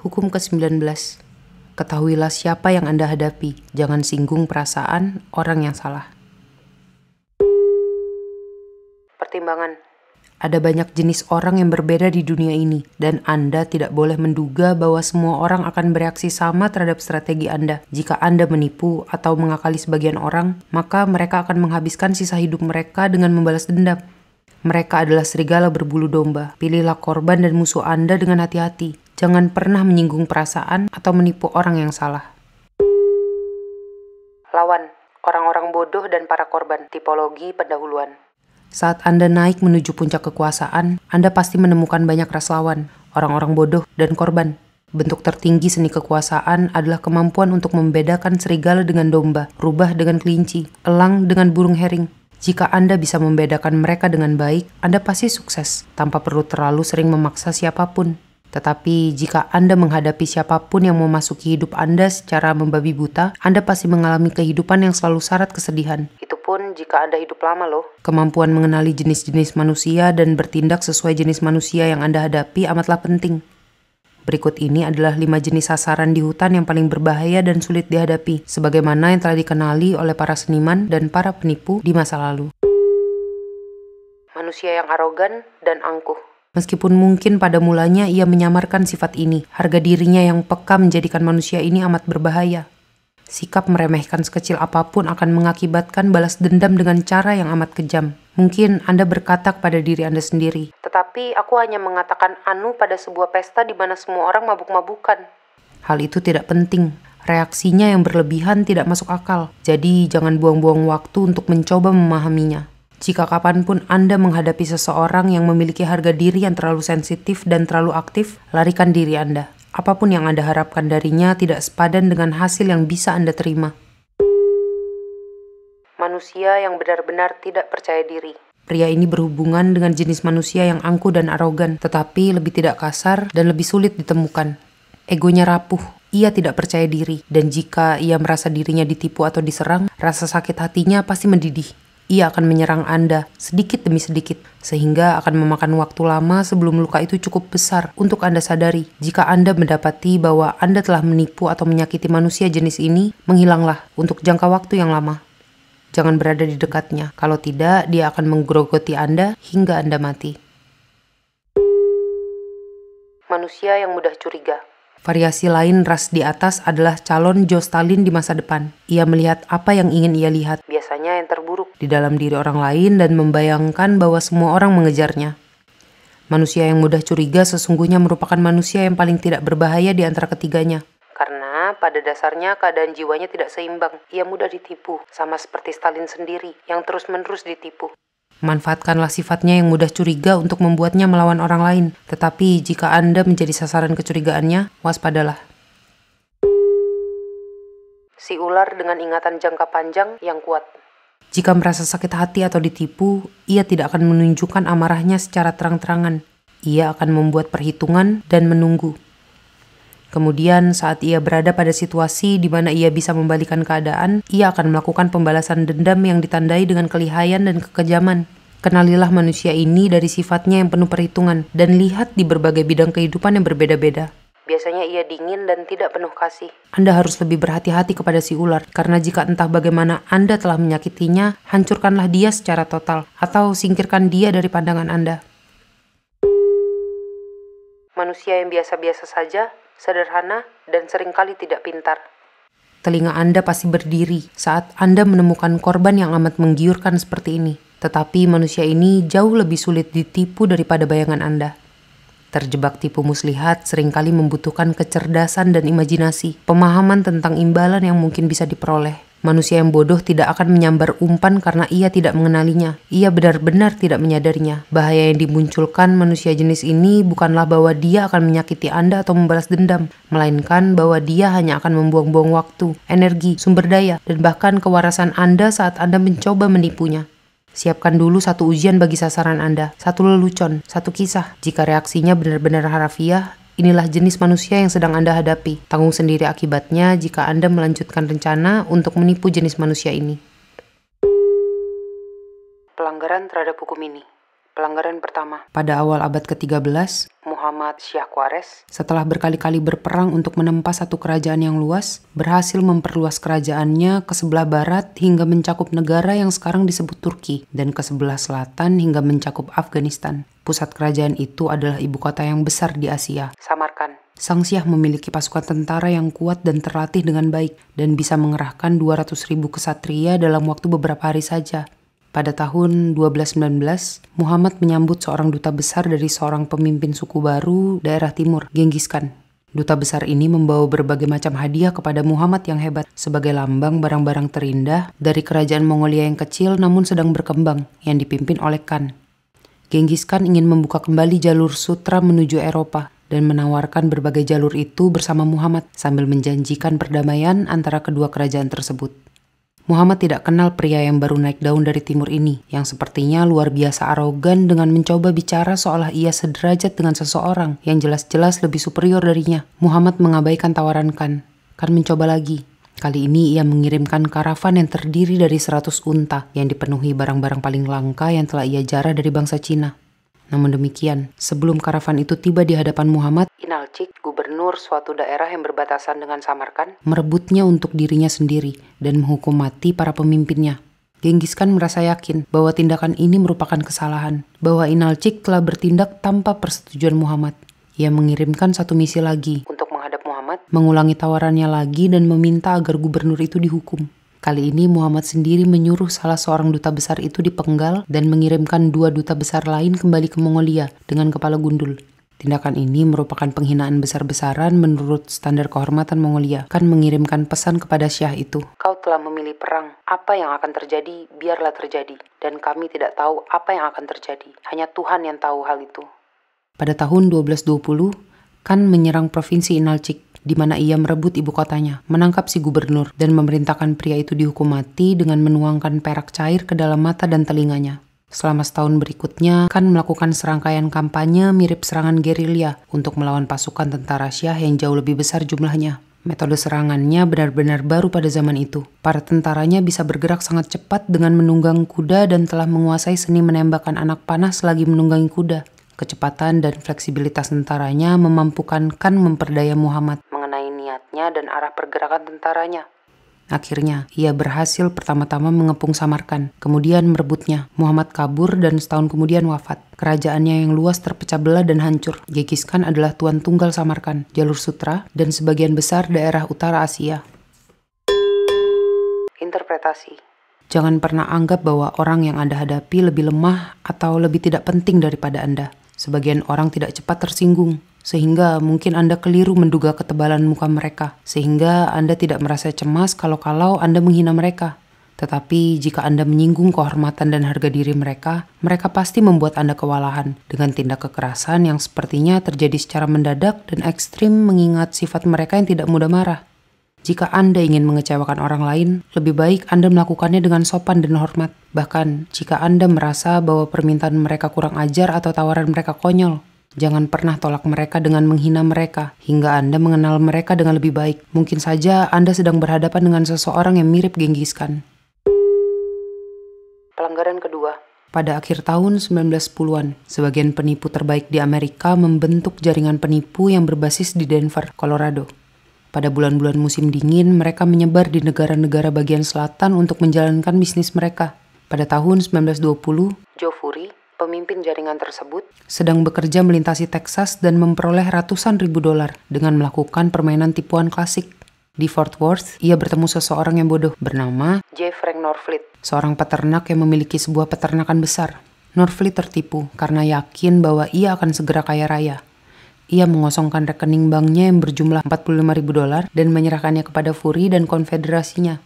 Hukum ke-19. Ketahuilah siapa yang Anda hadapi, jangan singgung perasaan orang yang salah. Pertimbangan. Ada banyak jenis orang yang berbeda di dunia ini, dan Anda tidak boleh menduga bahwa semua orang akan bereaksi sama terhadap strategi Anda. Jika Anda menipu atau mengakali sebagian orang, maka mereka akan menghabiskan sisa hidup mereka dengan membalas dendam. Mereka adalah serigala berbulu domba. Pilihlah korban dan musuh Anda dengan hati-hati. Jangan pernah menyinggung perasaan atau menipu orang yang salah. Lawan, orang-orang bodoh dan para korban, tipologi pendahuluan. Saat Anda naik menuju puncak kekuasaan, Anda pasti menemukan banyak ras lawan, orang-orang bodoh, dan korban. Bentuk tertinggi seni kekuasaan adalah kemampuan untuk membedakan serigala dengan domba, rubah dengan kelinci, elang dengan burung hering. Jika Anda bisa membedakan mereka dengan baik, Anda pasti sukses tanpa perlu terlalu sering memaksa siapa pun. Tetapi jika Anda menghadapi siapa pun yang memasuki hidup Anda secara membabi buta, Anda pasti mengalami kehidupan yang selalu syarat kesedihan. Itu pun jika Anda hidup lama loh. Kemampuan mengenali jenis-jenis manusia dan bertindak sesuai jenis manusia yang Anda hadapi amatlah penting. Berikut ini adalah lima jenis sasaran di hutan yang paling berbahaya dan sulit dihadapi, sebagaimana yang telah dikenali oleh para seniman dan para penipu di masa lalu. Manusia yang arogan dan angkuh. Meskipun mungkin pada mulanya ia menyamarkan sifat ini, harga dirinya yang peka menjadikan manusia ini amat berbahaya. Sikap meremehkan sekecil apa pun akan mengakibatkan balas dendam dengan cara yang amat kejam. Mungkin Anda berkata kepada diri Anda sendiri, tetapi aku hanya mengatakan anu pada sebuah pesta di mana semua orang mabuk-mabukan. Hal itu tidak penting. Reaksinya yang berlebihan tidak masuk akal. Jadi jangan buang-buang waktu untuk mencoba memahaminya. Jika kapan pun Anda menghadapi seseorang yang memiliki harga diri yang terlalu sensitif dan terlalu aktif, larikan diri Anda. Apa pun yang Anda harapkan darinya tidak sepadan dengan hasil yang bisa Anda terima. Manusia yang benar-benar tidak percaya diri. Pria ini berhubungan dengan jenis manusia yang angkuh dan arogan, tetapi lebih tidak kasar dan lebih sulit ditemukan. Egonya rapuh, ia tidak percaya diri, dan jika ia merasa dirinya ditipu atau diserang, rasa sakit hatinya pasti mendidih ia akan menyerang Anda sedikit demi sedikit, sehingga akan memakan waktu lama sebelum luka itu cukup besar untuk Anda sadari. Jika Anda mendapati bahwa Anda telah menipu atau menyakiti manusia jenis ini, menghilanglah untuk jangka waktu yang lama. Jangan berada di dekatnya, kalau tidak, dia akan menggerogoti Anda hingga Anda mati. Manusia yang mudah curiga. Variasi lain ras di atas adalah calon Joe Stalin di masa depan. Ia melihat apa yang ingin ia lihat, biasanya yang terburuk, di dalam diri orang lain dan membayangkan bahwa semua orang mengejarnya. Manusia yang mudah curiga sesungguhnya merupakan manusia yang paling tidak berbahaya di antara ketiganya. Karena pada dasarnya keadaan jiwanya tidak seimbang. Ia mudah ditipu, sama seperti Stalin sendiri yang terus-menerus ditipu. Manfaatkanlah sifatnya yang mudah curiga untuk membuatnya melawan orang lain. Tetapi jika Anda menjadi sasaran kecurigaannya, waspadalah. Si ular dengan ingatan jangka panjang yang kuat. Jika merasa sakit hati atau ditipu, ia tidak akan menunjukkan amarahnya secara terang-terangan. Ia akan membuat perhitungan dan menunggu. Kemudian, saat ia berada pada situasi di mana ia bisa membalikan keadaan, ia akan melakukan pembalasan dendam yang ditandai dengan kelihayan dan kekejaman. Kenalilah manusia ini dari sifatnya yang penuh perhitungan dan lihat di berbagai bidang kehidupan yang berbeda-beda. Biasanya ia dingin dan tidak penuh kasih. Anda harus lebih berhati-hati kepada si ular, karena jika entah bagaimana Anda telah menyakitinya, hancurkanlah dia secara total, atau singkirkan dia dari pandangan Anda. Manusia yang biasa-biasa saja sederhana, dan sering kali tidak pintar. Telinga Anda pasti berdiri saat Anda menemukan korban yang amat menggiurkan seperti ini. Tetapi manusia ini jauh lebih sulit ditipu daripada bayangan Anda. Terjebak tipu muslihat sering kali membutuhkan kecerdasan dan imajinasi, pemahaman tentang imbalan yang mungkin bisa diperoleh. Manusia yang bodoh tidak akan menyambar umpan karena ia tidak mengenalinya. Ia benar-benar tidak menyadarinya. Bahaya yang dimunculkan manusia jenis ini bukanlah bahwa dia akan menyakiti Anda atau membalas dendam, melainkan bahwa dia hanya akan membuang-buang waktu, energi, sumber daya, dan bahkan kewarasan Anda saat Anda mencoba menipunya. Siapkan dulu satu ujian bagi sasaran Anda, satu lelucon, satu kisah. Jika reaksinya benar-benar harafiah, Inilah jenis manusia yang sedang Anda hadapi. Tanggung sendiri akibatnya jika Anda melanjutkan rencana untuk menipu jenis manusia ini. Pelanggaran terhadap hukum ini. Pelanggaran pertama. Pada awal abad ke-13, Muhammad Syah Quares, setelah berkali-kali berperang untuk menempa satu kerajaan yang luas, berhasil memperluas kerajaannya ke sebelah barat hingga mencakup negara yang sekarang disebut Turki, dan ke sebelah selatan hingga mencakup Afghanistan. Pusat kerajaan itu adalah ibu kota yang besar di Asia, Samarkand. Sang Syah memiliki pasukan tentara yang kuat dan terlatih dengan baik, dan bisa mengerahkan 200 ribu kesatria dalam waktu beberapa hari saja. Pada tahun 1219, Muhammad menyambut seorang duta besar dari seorang pemimpin suku baru daerah timur, Genghis Khan. Duta besar ini membawa berbagai macam hadiah kepada Muhammad yang hebat sebagai lambang barang-barang terindah dari kerajaan Mongolia yang kecil namun sedang berkembang yang dipimpin oleh Khan. Genghis Khan ingin membuka kembali jalur sutra menuju Eropa dan menawarkan berbagai jalur itu bersama Muhammad sambil menjanjikan perdamaian antara kedua kerajaan tersebut. Muhammad tidak kenal pria yang baru naik daun dari timur ini, yang sepertinya luar biasa arogan dengan mencoba bicara seolah ia sederajat dengan seseorang yang jelas-jelas lebih superior darinya. Muhammad mengabaikan tawaran Kan. Kan mencoba lagi. Kali ini ia mengirimkan karavan yang terdiri dari 100 unta yang dipenuhi barang-barang paling langka yang telah ia jarah dari bangsa Cina. Namun demikian, sebelum karavan itu tiba di hadapan Muhammad, Inalcik, gubernur suatu daerah yang berbatasan dengan Samarkand, merebutnya untuk dirinya sendiri dan menghukum mati para pemimpinnya. Genghis Khan merasa yakin bahwa tindakan ini merupakan kesalahan, bahwa Inalcik telah bertindak tanpa persetujuan Muhammad. Ia mengirimkan satu misi lagi untuk menghadap Muhammad, mengulangi tawarannya lagi dan meminta agar gubernur itu dihukum. Kali ini Muhammad sendiri menyuruh salah seorang duta besar itu dipenggal dan mengirimkan dua duta besar lain kembali ke Mongolia dengan kepala gundul. Tindakan ini merupakan penghinaan besar-besaran menurut standar kehormatan Mongolia. Kan mengirimkan pesan kepada Syah itu. Kau telah memilih perang. Apa yang akan terjadi, biarlah terjadi. Dan kami tidak tahu apa yang akan terjadi. Hanya Tuhan yang tahu hal itu. Pada tahun 1220, Kan menyerang provinsi Inalcik di mana ia merebut ibu kotanya, menangkap si gubernur, dan memerintahkan pria itu dihukum mati dengan menuangkan perak cair ke dalam mata dan telinganya. Selama setahun berikutnya, kan melakukan serangkaian kampanye mirip serangan gerilya untuk melawan pasukan tentara Syah yang jauh lebih besar jumlahnya. Metode serangannya benar-benar baru pada zaman itu. Para tentaranya bisa bergerak sangat cepat dengan menunggang kuda dan telah menguasai seni menembakkan anak panah selagi menunggangi kuda. Kecepatan dan fleksibilitas tentaranya memampukan Khan memperdaya Muhammad mengenai niatnya dan arah pergerakan tentaranya. Akhirnya, ia berhasil pertama-tama mengepung Samarkan, kemudian merebutnya. Muhammad kabur dan setahun kemudian wafat. Kerajaannya yang luas terpecah belah dan hancur. Genghis Khan adalah tuan tunggal Samarkan, jalur sutra, dan sebagian besar daerah utara Asia. Interpretasi Jangan pernah anggap bahwa orang yang Anda hadapi lebih lemah atau lebih tidak penting daripada Anda. Sebagian orang tidak cepat tersinggung, sehingga mungkin Anda keliru menduga ketebalan muka mereka, sehingga Anda tidak merasa cemas kalau-kalau Anda menghina mereka. Tetapi jika Anda menyinggung kehormatan dan harga diri mereka, mereka pasti membuat Anda kewalahan dengan tindak kekerasan yang sepertinya terjadi secara mendadak dan ekstrim mengingat sifat mereka yang tidak mudah marah. Jika Anda ingin mengecewakan orang lain, lebih baik Anda melakukannya dengan sopan dan hormat. Bahkan, jika Anda merasa bahwa permintaan mereka kurang ajar atau tawaran mereka konyol, jangan pernah tolak mereka dengan menghina mereka hingga Anda mengenal mereka dengan lebih baik. Mungkin saja Anda sedang berhadapan dengan seseorang yang mirip Genghis Khan. Pelanggaran kedua, pada akhir tahun 1910-an, sebagian penipu terbaik di Amerika membentuk jaringan penipu yang berbasis di Denver, Colorado. Pada bulan-bulan musim dingin, mereka menyebar di negara-negara bagian selatan untuk menjalankan bisnis mereka. Pada tahun 1920, Joe Furey, pemimpin jaringan tersebut, sedang bekerja melintasi Texas dan memperoleh ratusan ribu dolar dengan melakukan permainan tipuan klasik. Di Fort Worth, ia bertemu seseorang yang bodoh bernama J. Frank Norfleet, seorang peternak yang memiliki sebuah peternakan besar. Norfleet tertipu karena yakin bahwa ia akan segera kaya raya. Ia mengosongkan rekening banknya yang berjumlah 45 ribu dolar dan menyerahkannya kepada Fury dan konfederasinya.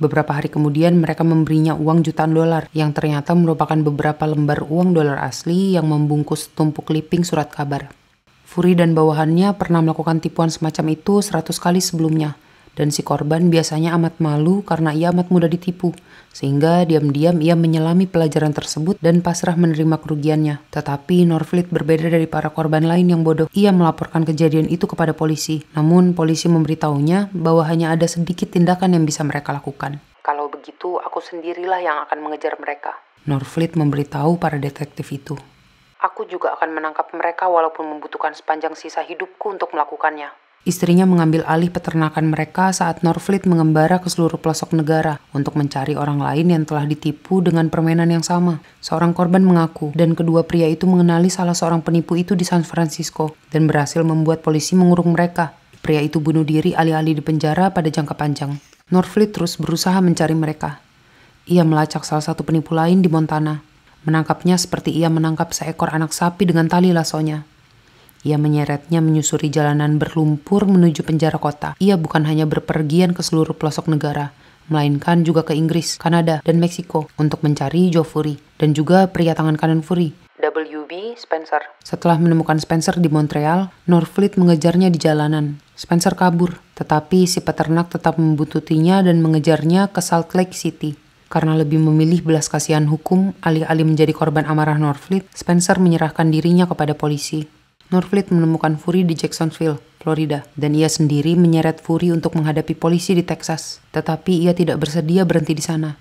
Beberapa hari kemudian mereka memberinya uang jutaan dolar yang ternyata merupakan beberapa lembar uang dolar asli yang membungkus tumpuk clipping surat kabar. Fury dan bawahannya pernah melakukan tipuan semacam itu 100 kali sebelumnya – dan si korban biasanya amat malu karena ia amat mudah ditipu, sehingga diam-diam ia menyelami pelajaran tersebut dan pasrah menerima kerugiannya. Tetapi Norfleet berbeda dari para korban lain yang bodoh. Ia melaporkan kejadian itu kepada polisi, namun polisi memberitahunya bahwa hanya ada sedikit tindakan yang bisa mereka lakukan. Kalau begitu, aku sendirilah yang akan mengejar mereka. Norfleet memberitahu para detektif itu. Aku juga akan menangkap mereka walaupun membutuhkan sepanjang sisa hidupku untuk melakukannya. Istrinya mengambil alih peternakan mereka saat Norfleet mengembara ke seluruh pelosok negara untuk mencari orang lain yang telah ditipu dengan permainan yang sama. Seorang korban mengaku dan kedua pria itu mengenali salah seorang penipu itu di San Francisco dan berhasil membuat polisi mengurung mereka. Pria itu bunuh diri alih-alih di penjara pada jangka panjang. Norfleet terus berusaha mencari mereka. Ia melacak salah satu penipu lain di Montana. Menangkapnya seperti ia menangkap seekor anak sapi dengan tali lasonya. Ia menyeretnya menyusuri jalanan berlumpur menuju penjara kota. Ia bukan hanya berpergian ke seluruh pelosok negara, melainkan juga ke Inggris, Kanada, dan Meksiko untuk mencari Joe Fury dan juga pria tangan kanan Fury. WB Spencer. Setelah menemukan Spencer di Montreal, Norfleet mengejarnya di jalanan. Spencer kabur, tetapi si peternak tetap membuntutinya dan mengejarnya ke Salt Lake City. Karena lebih memilih belas kasihan hukum alih-alih menjadi korban amarah Norfleet, Spencer menyerahkan dirinya kepada polisi. Norfleet menemukan Fury di Jacksonville, Florida, dan ia sendiri menyeret Fury untuk menghadapi polisi di Texas. Tetapi ia tidak bersedia berhenti di sana.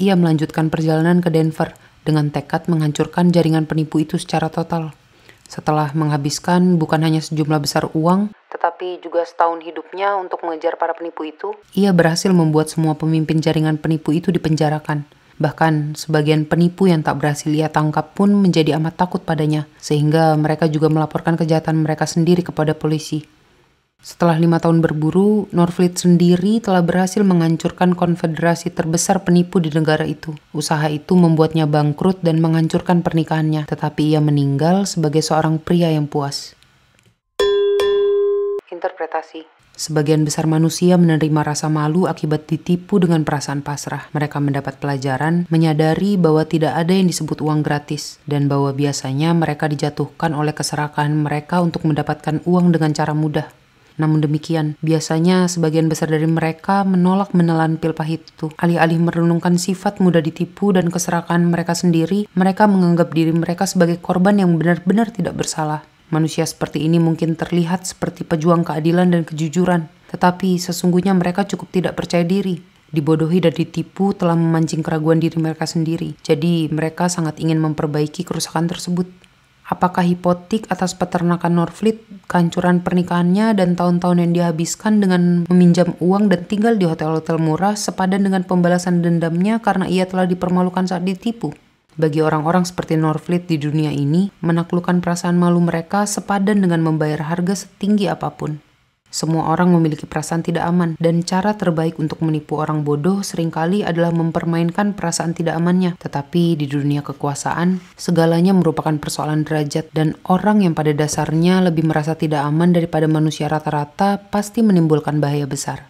Ia melanjutkan perjalanan ke Denver dengan tekad menghancurkan jaringan penipu itu secara total. Setelah menghabiskan bukan hanya sejumlah besar uang, tetapi juga setahun hidupnya untuk mengejar para penipu itu, ia berhasil membuat semua pemimpin jaringan penipu itu dipenjarakan Bahkan sebagian penipu yang tak berhasil ia tangkap pun menjadi amat takut padanya, sehingga mereka juga melaporkan kejahatan mereka sendiri kepada polisi. Setelah lima tahun berburu, Norfleet sendiri telah berhasil menghancurkan konfederasi terbesar penipu di negara itu. Usaha itu membuatnya bangkrut dan menghancurkan pernikahannya, tetapi ia meninggal sebagai seorang pria yang puas. Interpretasi Sebagian besar manusia menerima rasa malu akibat ditipu dengan perasaan pasrah. Mereka mendapat pelajaran, menyadari bahwa tidak ada yang disebut uang gratis, dan bahwa biasanya mereka dijatuhkan oleh keserakahan mereka untuk mendapatkan uang dengan cara mudah. Namun demikian, biasanya sebagian besar dari mereka menolak menelan pil pahit itu. Alih-alih merenungkan sifat mudah ditipu dan keserakahan mereka sendiri, mereka menganggap diri mereka sebagai korban yang benar-benar tidak bersalah. Manusia seperti ini mungkin terlihat seperti pejuang keadilan dan kejujuran, tetapi sesungguhnya mereka cukup tidak percaya diri. Dibodohi dan ditipu telah memancing keraguan diri mereka sendiri, jadi mereka sangat ingin memperbaiki kerusakan tersebut. Apakah hipotik atas peternakan Norfleet, kehancuran pernikahannya, dan tahun-tahun yang dihabiskan dengan meminjam uang dan tinggal di hotel-hotel murah sepadan dengan pembalasan dendamnya karena ia telah dipermalukan saat ditipu? Bagi orang-orang seperti Norfleet di dunia ini, menaklukkan perasaan malu mereka sepadan dengan membayar harga setinggi apa pun. Semua orang memiliki perasaan tidak aman, dan cara terbaik untuk menipu orang bodoh sering kali adalah mempermainkan perasaan tidak amannya. Tetapi di dunia kekuasaan, segalanya merupakan persoalan derajat, dan orang yang pada dasarnya lebih merasa tidak aman daripada manusia rata-rata pasti menimbulkan bahaya besar.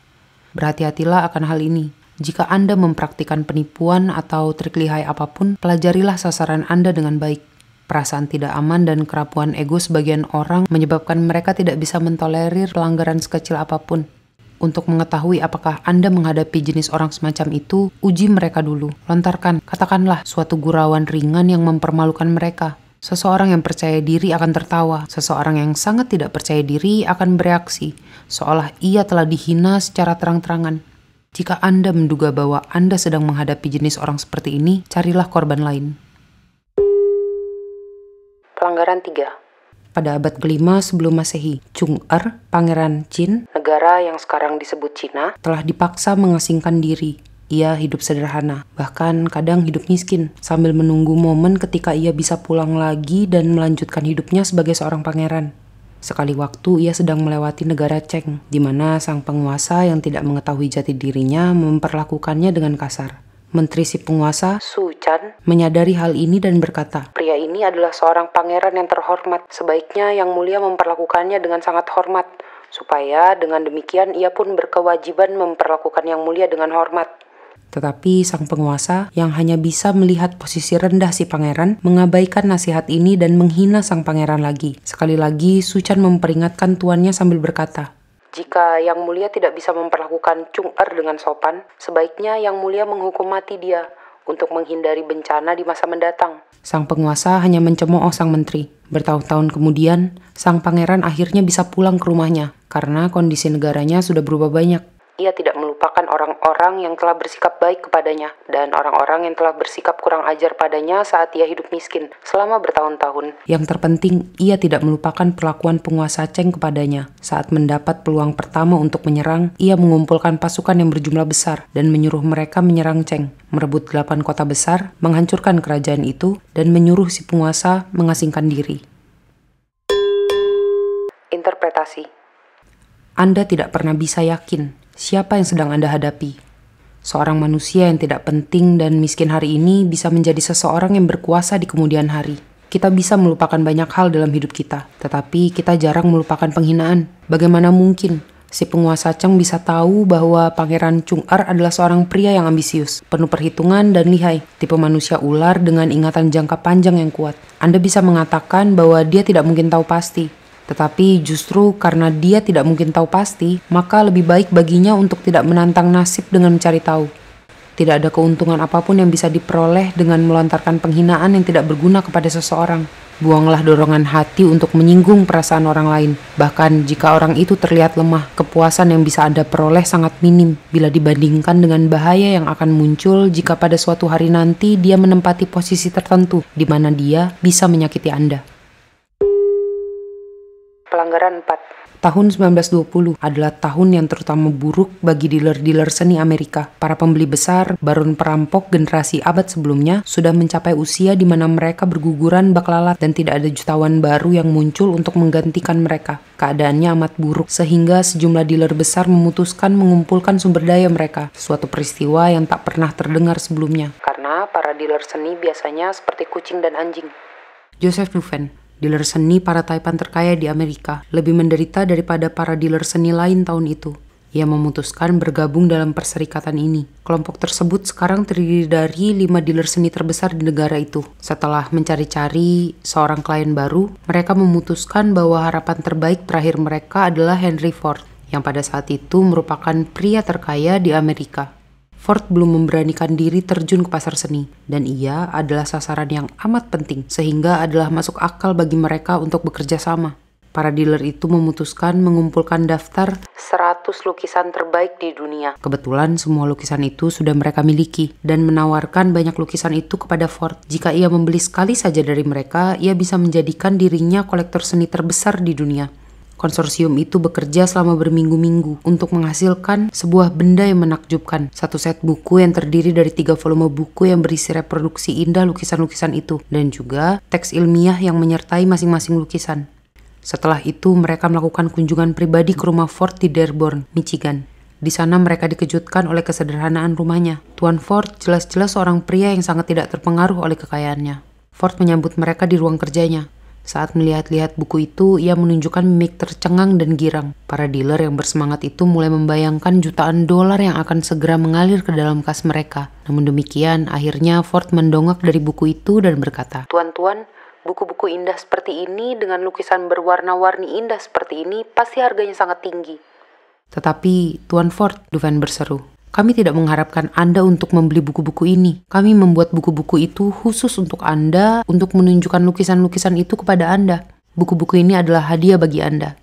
Berhati-hatilah akan hal ini, jika Anda mempraktikkan penipuan atau trik lihai apa pun, pelajarilah sasaran Anda dengan baik. Perasaan tidak aman dan kerapuan ego sebagian orang menyebabkan mereka tidak bisa mentolerir pelanggaran sekecil apa pun. Untuk mengetahui apakah Anda menghadapi jenis orang semacam itu, uji mereka dulu. Lontarkan, katakanlah, suatu gurauan ringan yang mempermalukan mereka. Seseorang yang percaya diri akan tertawa, seseorang yang sangat tidak percaya diri akan bereaksi, seolah ia telah dihina secara terang-terangan. Jika Anda menduga bahwa Anda sedang menghadapi jenis orang seperti ini, carilah korban lain. Pelanggaran 3 Pada abad kelima sebelum masehi, Chung Er, Pangeran Qin, negara yang sekarang disebut Cina, telah dipaksa mengasingkan diri. Ia hidup sederhana, bahkan kadang hidup miskin, sambil menunggu momen ketika ia bisa pulang lagi dan melanjutkan hidupnya sebagai seorang pangeran. Sekali waktu ia sedang melewati negara Cheng, di mana sang penguasa yang tidak mengetahui jati dirinya memperlakukannya dengan kasar. Menteri si penguasa, Su Chan, menyadari hal ini dan berkata, Pria ini adalah seorang pangeran yang terhormat. Sebaiknya yang mulia memperlakukannya dengan sangat hormat, supaya dengan demikian ia pun berkewajiban memperlakukan yang mulia dengan hormat. Tetapi sang penguasa yang hanya bisa melihat posisi rendah si pangeran mengabaikan nasihat ini dan menghina sang pangeran lagi. Sekali lagi Suchan memperingatkan tuannya sambil berkata, jika Yang Mulia tidak bisa memperlakukan Chung Er dengan sopan, sebaiknya Yang Mulia menghukum mati dia untuk menghindari bencana di masa mendatang. Sang penguasa hanya mencemooh sang menteri. Bertahun-tahun kemudian, sang pangeran akhirnya bisa pulang ke rumahnya karena kondisi negaranya sudah berubah banyak. Ia tidak melupakan orang-orang yang telah bersikap baik kepadanya dan orang-orang yang telah bersikap kurang ajar padanya saat ia hidup miskin selama bertahun-tahun. Yang terpenting, ia tidak melupakan perlakuan penguasa Cheng kepadanya. Saat mendapat peluang pertama untuk menyerang, ia mengumpulkan pasukan yang berjumlah besar dan menyuruh mereka menyerang Cheng, merebut delapan kota besar, menghancurkan kerajaan itu, dan menyuruh si penguasa mengasingkan diri. Interpretasi Anda tidak pernah bisa yakin siapa yang sedang Anda hadapi. Seorang manusia yang tidak penting dan miskin hari ini bisa menjadi seseorang yang berkuasa di kemudian hari. Kita bisa melupakan banyak hal dalam hidup kita, tetapi kita jarang melupakan penghinaan. Bagaimana mungkin si penguasa Cheng bisa tahu bahwa Pangeran Chung Er adalah seorang pria yang ambisius, penuh perhitungan dan lihai, tipe manusia ular dengan ingatan jangka panjang yang kuat. Anda bisa mengatakan bahwa dia tidak mungkin tahu pasti, tetapi justru karena dia tidak mungkin tahu pasti, maka lebih baik baginya untuk tidak menantang nasib dengan mencari tahu. Tidak ada keuntungan apa pun yang bisa diperoleh dengan melontarkan penghinaan yang tidak berguna kepada seseorang. Buanglah dorongan hati untuk menyinggung perasaan orang lain. Bahkan jika orang itu terlihat lemah, kepuasan yang bisa Anda peroleh sangat minim bila dibandingkan dengan bahaya yang akan muncul jika pada suatu hari nanti dia menempati posisi tertentu di mana dia bisa menyakiti Anda. Pelanggaran 4 Tahun 1920 adalah tahun yang terutama buruk bagi dealer-dealer seni Amerika. Para pembeli besar, baron perampok generasi abad sebelumnya sudah mencapai usia di mana mereka berguguran bak lalat dan tidak ada jutawan baru yang muncul untuk menggantikan mereka. Keadaannya amat buruk sehingga sejumlah dealer besar memutuskan mengumpulkan sumber daya mereka, suatu peristiwa yang tak pernah terdengar sebelumnya. Karena para dealer seni biasanya seperti kucing dan anjing. Joseph Duven, Dealer seni para taipan terkaya di Amerika lebih menderita daripada para dealer seni lain tahun itu. Ia memutuskan bergabung dalam perserikatan ini. Kelompok tersebut sekarang terdiri dari lima dealer seni terbesar di negara itu. Setelah mencari-cari seorang klien baru, mereka memutuskan bahwa harapan terbaik terakhir mereka adalah Henry Ford, yang pada saat itu merupakan pria terkaya di Amerika. Ford belum memberanikan diri terjun ke pasar seni, dan ia adalah sasaran yang amat penting, sehingga adalah masuk akal bagi mereka untuk bekerja sama. Para dealer itu memutuskan mengumpulkan daftar 100 lukisan terbaik di dunia. Kebetulan semua lukisan itu sudah mereka miliki dan menawarkan banyak lukisan itu kepada Ford. Jika ia membeli sekali saja dari mereka, ia bisa menjadikan dirinya kolektor seni terbesar di dunia. Konsorsium itu bekerja selama berminggu-minggu untuk menghasilkan sebuah benda yang menakjubkan. Satu set buku yang terdiri dari tiga volume buku yang berisi reproduksi indah lukisan-lukisan itu dan juga teks ilmiah yang menyertai masing-masing lukisan. Setelah itu, mereka melakukan kunjungan pribadi ke rumah Ford di Dearborn, Michigan. Di sana mereka dikejutkan oleh kesederhanaan rumahnya. Tuan Ford jelas-jelas seorang pria yang sangat tidak terpengaruh oleh kekayaannya. Ford menyambut mereka di ruang kerjanya. Saat melihat-lihat buku itu, ia menunjukkan mimik tercengang dan girang. Para dealer yang bersemangat itu mulai membayangkan jutaan dolar yang akan segera mengalir ke dalam kas mereka. Namun demikian, akhirnya Ford mendongak dari buku itu dan berkata, Tuan-tuan, buku-buku indah seperti ini dengan lukisan berwarna-warni indah seperti ini pasti harganya sangat tinggi. Tetapi, Tuan Ford, Duvan berseru, kami tidak mengharapkan Anda untuk membeli buku-buku ini. Kami membuat buku-buku itu khusus untuk Anda untuk menunjukkan lukisan-lukisan itu kepada Anda. Buku-buku ini adalah hadiah bagi Anda.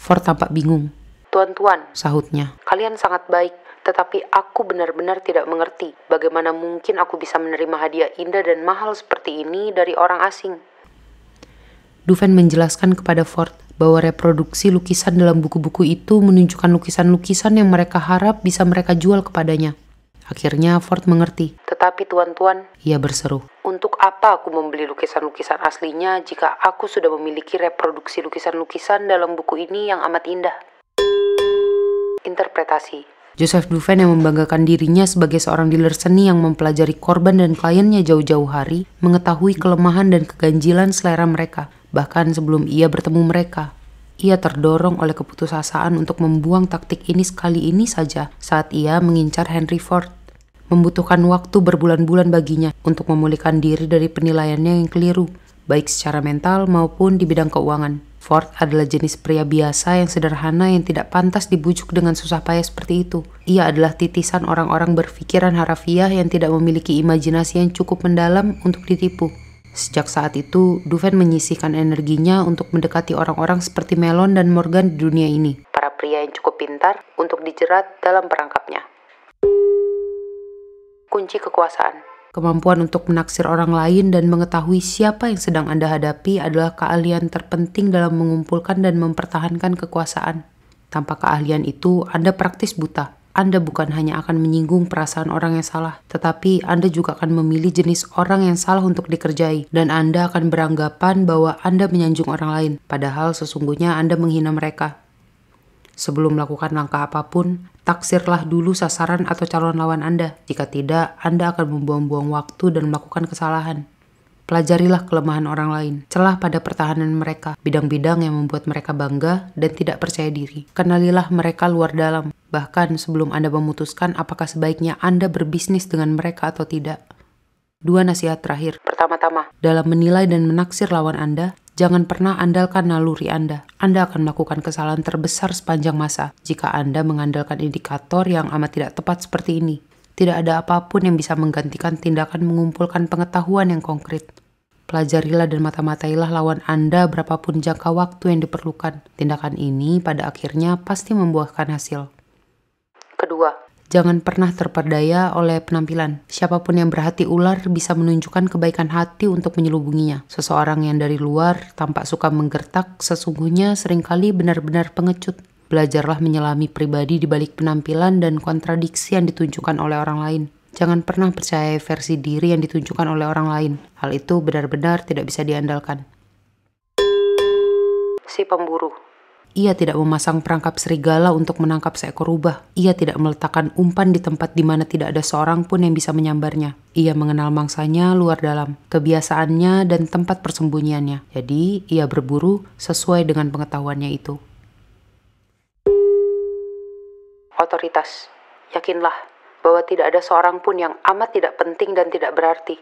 Ford tampak bingung. Tuan-tuan, sahutnya, kalian sangat baik, tetapi aku benar-benar tidak mengerti bagaimana mungkin aku bisa menerima hadiah indah dan mahal seperti ini dari orang asing. Duven menjelaskan kepada Ford bahwa reproduksi lukisan dalam buku-buku itu menunjukkan lukisan-lukisan yang mereka harap bisa mereka jual kepadanya. Akhirnya Ford mengerti. Tetapi tuan-tuan, ia berseru, untuk apa aku membeli lukisan-lukisan aslinya jika aku sudah memiliki reproduksi lukisan-lukisan dalam buku ini yang amat indah? Interpretasi Joseph Duven yang membanggakan dirinya sebagai seorang dealer seni yang mempelajari korban dan kliennya jauh-jauh hari, mengetahui kelemahan dan keganjilan selera mereka, Bahkan sebelum ia bertemu mereka, ia terdorong oleh keputusasaan untuk membuang taktik ini sekali ini saja saat ia mengincar Henry Ford. Membutuhkan waktu berbulan-bulan baginya untuk memulihkan diri dari penilaiannya yang keliru, baik secara mental maupun di bidang keuangan. Ford adalah jenis pria biasa yang sederhana yang tidak pantas dibujuk dengan susah payah seperti itu. Ia adalah titisan orang-orang berpikiran harafiah yang tidak memiliki imajinasi yang cukup mendalam untuk ditipu. Sejak saat itu, Duven menyisihkan energinya untuk mendekati orang-orang seperti Melon dan Morgan di dunia ini. Para pria yang cukup pintar untuk dijerat dalam perangkapnya. Kunci kekuasaan Kemampuan untuk menaksir orang lain dan mengetahui siapa yang sedang Anda hadapi adalah keahlian terpenting dalam mengumpulkan dan mempertahankan kekuasaan. Tanpa keahlian itu, Anda praktis buta. Anda bukan hanya akan menyinggung perasaan orang yang salah, tetapi Anda juga akan memilih jenis orang yang salah untuk dikerjai, dan Anda akan beranggapan bahwa Anda menyanjung orang lain, padahal sesungguhnya Anda menghina mereka. Sebelum melakukan langkah apa pun, taksirlah dulu sasaran atau calon lawan Anda. Jika tidak, Anda akan membuang-buang waktu dan melakukan kesalahan. Pelajarilah kelemahan orang lain, celah pada pertahanan mereka, bidang-bidang yang membuat mereka bangga dan tidak percaya diri. Kenalilah mereka luar dalam, bahkan sebelum Anda memutuskan apakah sebaiknya Anda berbisnis dengan mereka atau tidak. Dua nasihat terakhir. Pertama-tama, dalam menilai dan menaksir lawan Anda, Jangan pernah andalkan naluri Anda. Anda akan melakukan kesalahan terbesar sepanjang masa jika Anda mengandalkan indikator yang amat tidak tepat seperti ini. Tidak ada apa pun yang bisa menggantikan tindakan mengumpulkan pengetahuan yang konkret. Pelajarilah dan mata-matailah lawan Anda berapapun jangka waktu yang diperlukan. Tindakan ini pada akhirnya pasti membuahkan hasil. Jangan pernah terperdaya oleh penampilan. Siapa pun yang berhati ular bisa menunjukkan kebaikan hati untuk menyelubunginya. Seseorang yang dari luar tampak suka menggertak sesungguhnya sering kali benar-benar pengecut. Belajarlah menyelami pribadi di balik penampilan dan kontradiksi yang ditunjukkan oleh orang lain. Jangan pernah percaya versi diri yang ditunjukkan oleh orang lain. Hal itu benar-benar tidak bisa diandalkan. Si pemburu ia tidak memasang perangkap serigala untuk menangkap seekor rubah. Ia tidak meletakkan umpan di tempat di mana tidak ada seorang pun yang bisa menyambarnya. Ia mengenal mangsanya luar dalam, kebiasaannya dan tempat persembunyiannya. Jadi, ia berburu sesuai dengan pengetahuannya itu. Otoritas. Yakinlah bahwa tidak ada seorang pun yang amat tidak penting dan tidak berarti.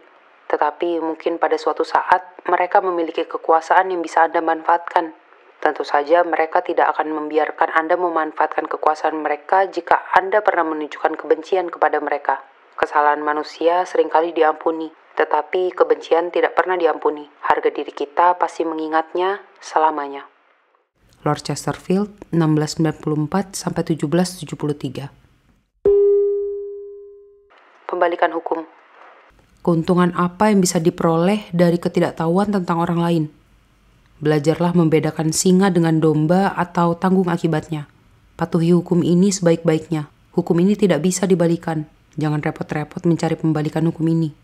Tetapi mungkin pada suatu saat mereka memiliki kekuasaan yang bisa Anda manfaatkan Tentu saja mereka tidak akan membiarkan Anda memanfaatkan kekuasaan mereka jika Anda pernah menunjukkan kebencian kepada mereka. Kesalahan manusia sering kali diampuni, tetapi kebencian tidak pernah diampuni. Harga diri kita pasti mengingatnya selamanya. Lord Chesterfield 1694 sampai 1773. Pembalikan hukum. Keuntungan apa yang bisa diperoleh dari ketidaktahuan tentang orang lain? Belajarlah membedakan singa dengan domba atau tanggung akibatnya. Patuhi hukum ini sebaik-baiknya. Hukum ini tidak bisa dibalikan. Jangan repot-repot mencari pembalikan hukum ini.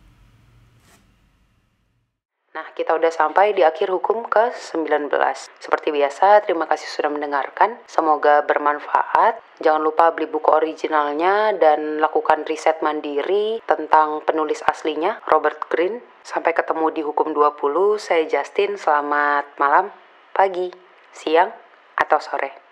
Nah, kita udah sampai di akhir hukum ke-19. Seperti biasa, terima kasih sudah mendengarkan. Semoga bermanfaat. Jangan lupa beli buku originalnya dan lakukan riset mandiri tentang penulis aslinya, Robert Greene. Sampai ketemu di hukum 20. Saya Justin. Selamat malam, pagi, siang, atau sore.